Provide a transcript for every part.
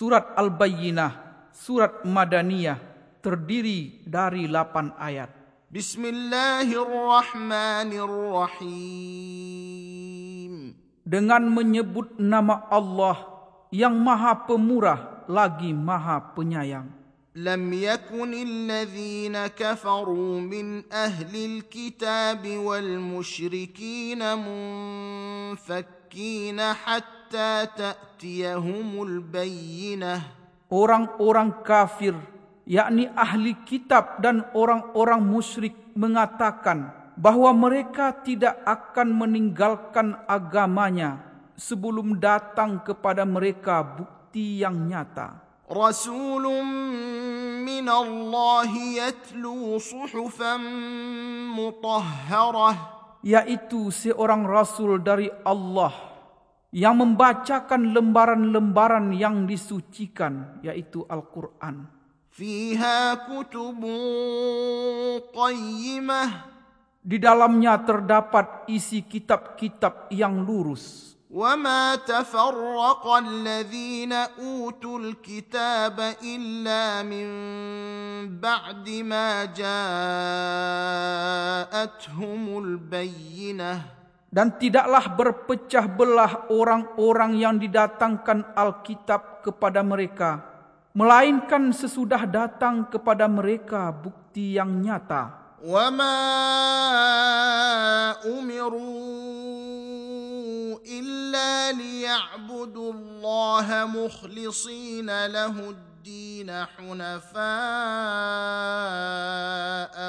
Surat Al-Bayyinah, surat Madaniyah, terdiri dari 8 ayat. Bismillahirrahmanirrahim. Dengan menyebut nama Allah yang maha pemurah lagi maha penyayang. لم يكن الذين كفروا من أهل الكتاب والمشركين منفكين حتى تأتيهم البينة Orang-orang kafir, yakni ahli kitab dan orang-orang musyrik mengatakan bahawa mereka tidak akan meninggalkan agamanya sebelum datang kepada mereka bukti yang nyata. رسول من الله يتلو صحفا مطهرة yaitu seorang rasul dari Allah yang membacakan lembaran-lembaran yang disucikan yaitu Al-Quran. فيها كتب قيمة Di dalamnya terdapat isi kitab-kitab yang lurus. وما تفرق الذين اوتوا الكتاب الا من بعد ما جاءتهم البينه Dan tidaklah berpecah belah orang-orang yang didatangkan Alkitab kepada mereka. Melainkan sesudah datang kepada mereka bukti yang nyata. وما امروا الا ليعبدوا الله مخلصين له الدين حنفاء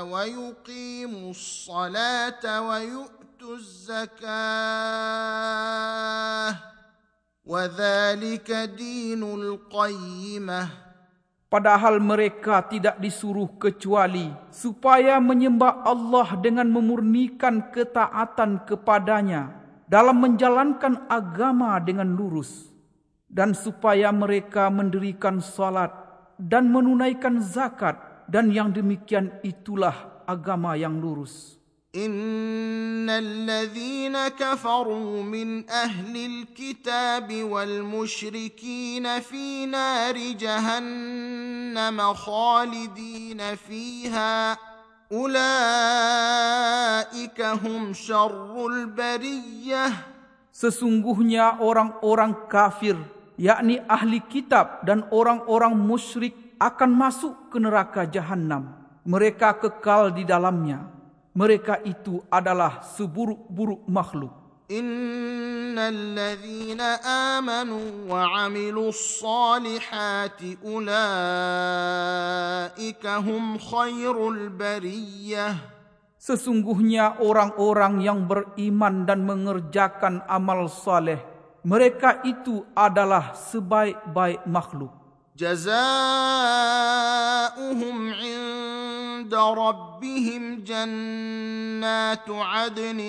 ويقيموا الصلاه ويؤتوا الزكاه وذلك دين القيمه Padahal mereka tidak disuruh kecuali supaya menyembah Allah dengan memurnikan ketaatan kepadanya dalam menjalankan agama dengan lurus dan supaya mereka mendirikan salat dan menunaikan zakat dan yang demikian itulah agama yang lurus. ان الذين كفروا من اهل الكتاب والمشركين في نار جهنم خالدين فيها اولئك هم شر البريه Sesungguhnya orang-orang kafir, yakni ahli kitab dan orang-orang musyrik akan masuk ke neraka jahanam. Mereka kekal di dalamnya. Mereka itu adalah seburuk-buruk makhluk. ان الذين امنوا وعملوا الصالحات اولئك هم خير البريه Sesungguhnya orang-orang yang beriman dan mengerjakan amal saleh, mereka itu adalah sebaik-baik makhluk. جزاؤهم عند ربهم جنات عدن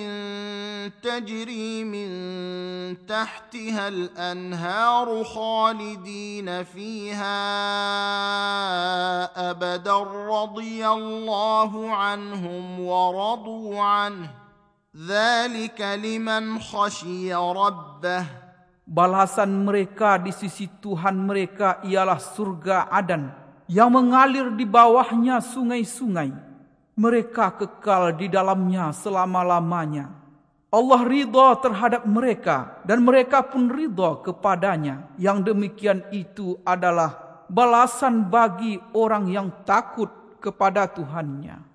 تجري من تحتها الأنهار خالدين فيها أبدا. رضي الله عنهم ورضوا عنه. ذلك لمن خشي ربه. Balasan mereka di sisi Tuhan mereka ialah surga Adan. Yang mengalir di bawahnya sungai-sungai. Mereka kekal di dalamnya selama-lamanya. Allah ridha terhadap mereka dan mereka pun ridha kepadanya. Yang demikian itu adalah balasan bagi orang yang takut kepada Tuhannya.